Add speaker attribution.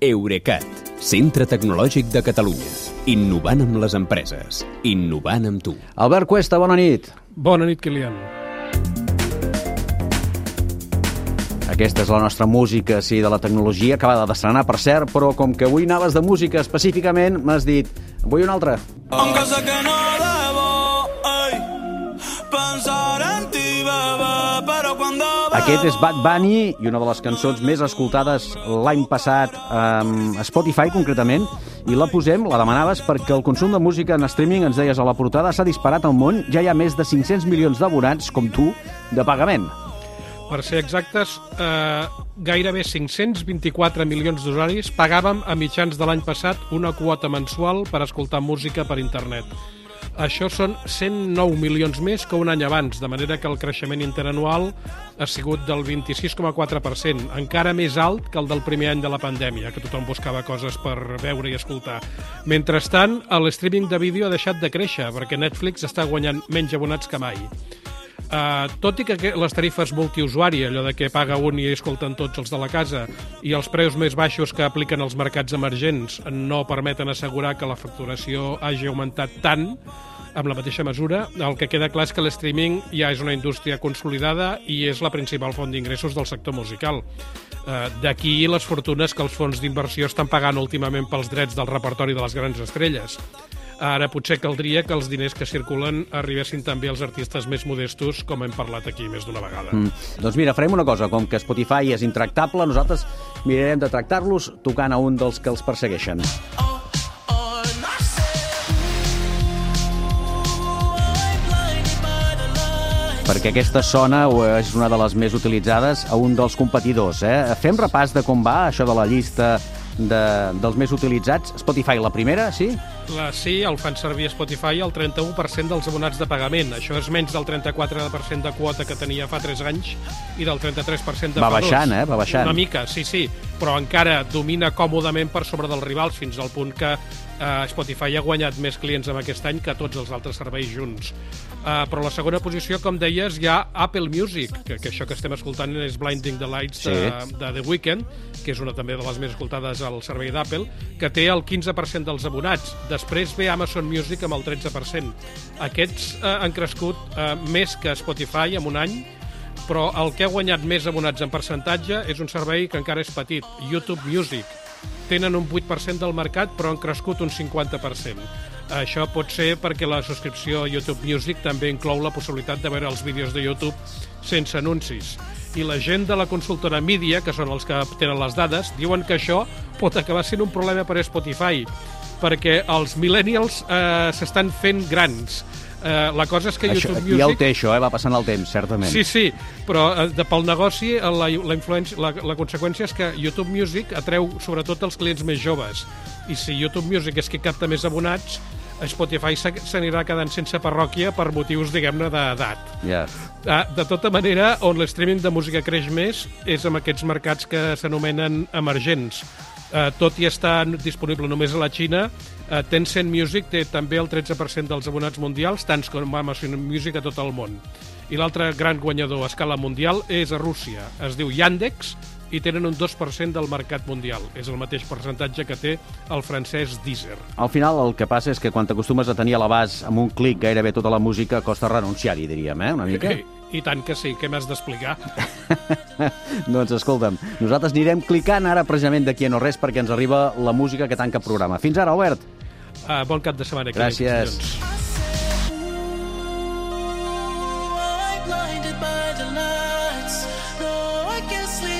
Speaker 1: Eurecat, centre tecnològic de Catalunya. Innovant amb les empreses. Innovant amb tu.
Speaker 2: Albert Cuesta, bona nit.
Speaker 3: Bona nit, Kilian.
Speaker 2: Aquesta és la nostra música, sí, de la tecnologia, acabada d'estrenar, per cert, però com que avui anaves de música específicament, m'has dit, vull una altra.
Speaker 4: Aunque sé que no debo ey, pensar en ti, bebé, pero cuando
Speaker 2: Aquest és Bad Bunny i una de les cançons més escoltades l'any passat um, a Spotify, concretament, i la posem, la demanaves, perquè el consum de música en streaming, ens deies a la portada, s'ha disparat al món, ja hi ha més de 500 milions d'abonats, com tu, de pagament.
Speaker 3: Per ser exactes, eh, gairebé 524 milions d'usuaris pagàvem a mitjans de l'any passat una quota mensual per escoltar música per internet. Això són 109 milions més que un any abans, de manera que el creixement interanual ha sigut del 26,4%, encara més alt que el del primer any de la pandèmia, que tothom buscava coses per veure i escoltar. Mentrestant, el streaming de vídeo ha deixat de créixer, perquè Netflix està guanyant menys abonats que mai. Uh, tot i que les tarifes multiusuari, allò de que paga un i escolten tots els de la casa, i els preus més baixos que apliquen els mercats emergents no permeten assegurar que la facturació hagi augmentat tant, amb la mateixa mesura, el que queda clar és que l'streaming ja és una indústria consolidada i és la principal font d'ingressos del sector musical. Uh, D'aquí les fortunes que els fons d'inversió estan pagant últimament pels drets del repertori de les grans estrelles. Ara potser caldria que els diners que circulen arribessin també als artistes més modestos, com hem parlat aquí més d'una vegada. Mm.
Speaker 2: Doncs mira, farem una cosa, com que Spotify és intractable, nosaltres mirarem de tractar-los tocant a un dels que els persegueixen. perquè aquesta sona és una de les més utilitzades a un dels competidors. Eh? Fem repàs de com va això de la llista de, dels més utilitzats. Spotify, la primera, sí?
Speaker 3: La sí, el fan servir a Spotify el 31% dels abonats de pagament. Això és menys del 34% de quota que tenia fa 3 anys i del 33% de
Speaker 2: Va baixant, eh? Va baixant.
Speaker 3: Una mica, sí, sí, però encara domina còmodament per sobre dels rivals fins al punt que eh, Spotify ha guanyat més clients en aquest any que tots els altres serveis junts. Uh, però la segona posició, com deies, hi ha Apple Music, que, que això que estem escoltant és Blinding the Lights de,
Speaker 2: Sí.
Speaker 3: de The Weeknd, que és una també de les més escoltades al servei d'Apple, que té el 15% dels abonats. Després ve Amazon Music amb el 13%. Aquests eh, han crescut eh, més que Spotify en un any, però el que ha guanyat més abonats en percentatge és un servei que encara és petit, YouTube Music. Tenen un 8% del mercat, però han crescut un 50%. Això pot ser perquè la subscripció a YouTube Music també inclou la possibilitat de veure els vídeos de YouTube sense anuncis. I la gent de la consultora Media, que són els que tenen les dades, diuen que això pot acabar sent un problema per a Spotify, perquè els millennials eh, s'estan fent grans. Eh, la cosa és que
Speaker 2: Això,
Speaker 3: YouTube Music...
Speaker 2: ja ho té, això, eh? va passant el temps, certament.
Speaker 3: Sí, sí, però eh, de, pel negoci eh, la, la, la, la conseqüència és que YouTube Music atreu sobretot els clients més joves. I si YouTube Music és qui capta més abonats, Spotify s'anirà quedant sense parròquia per motius, diguem-ne, d'edat.
Speaker 2: Ja.
Speaker 3: Ah, De tota manera, on l'streaming de música creix més és en aquests mercats que s'anomenen emergents. Uh, tot i estar disponible només a la Xina, uh, Tencent Music té també el 13% dels abonats mundials, tants com Amazon Music a tot el món. I l'altre gran guanyador a escala mundial és a Rússia. Es diu Yandex i tenen un 2% del mercat mundial. És el mateix percentatge que té el francès Deezer.
Speaker 2: Al final el que passa és que quan t'acostumes a tenir a l'abast amb un clic gairebé tota la música, costa renunciar-hi, diríem, eh? Una mica.
Speaker 3: I, I tant que sí, què m'has d'explicar?
Speaker 2: doncs escolta'm, nosaltres anirem clicant ara precisament d'aquí a no res perquè ens arriba la música que tanca programa. Fins ara, Albert.
Speaker 3: Uh, bon cap de setmana. aquí,
Speaker 2: Gràcies.
Speaker 3: collons.
Speaker 4: blinded by the lights. No, I can't sleep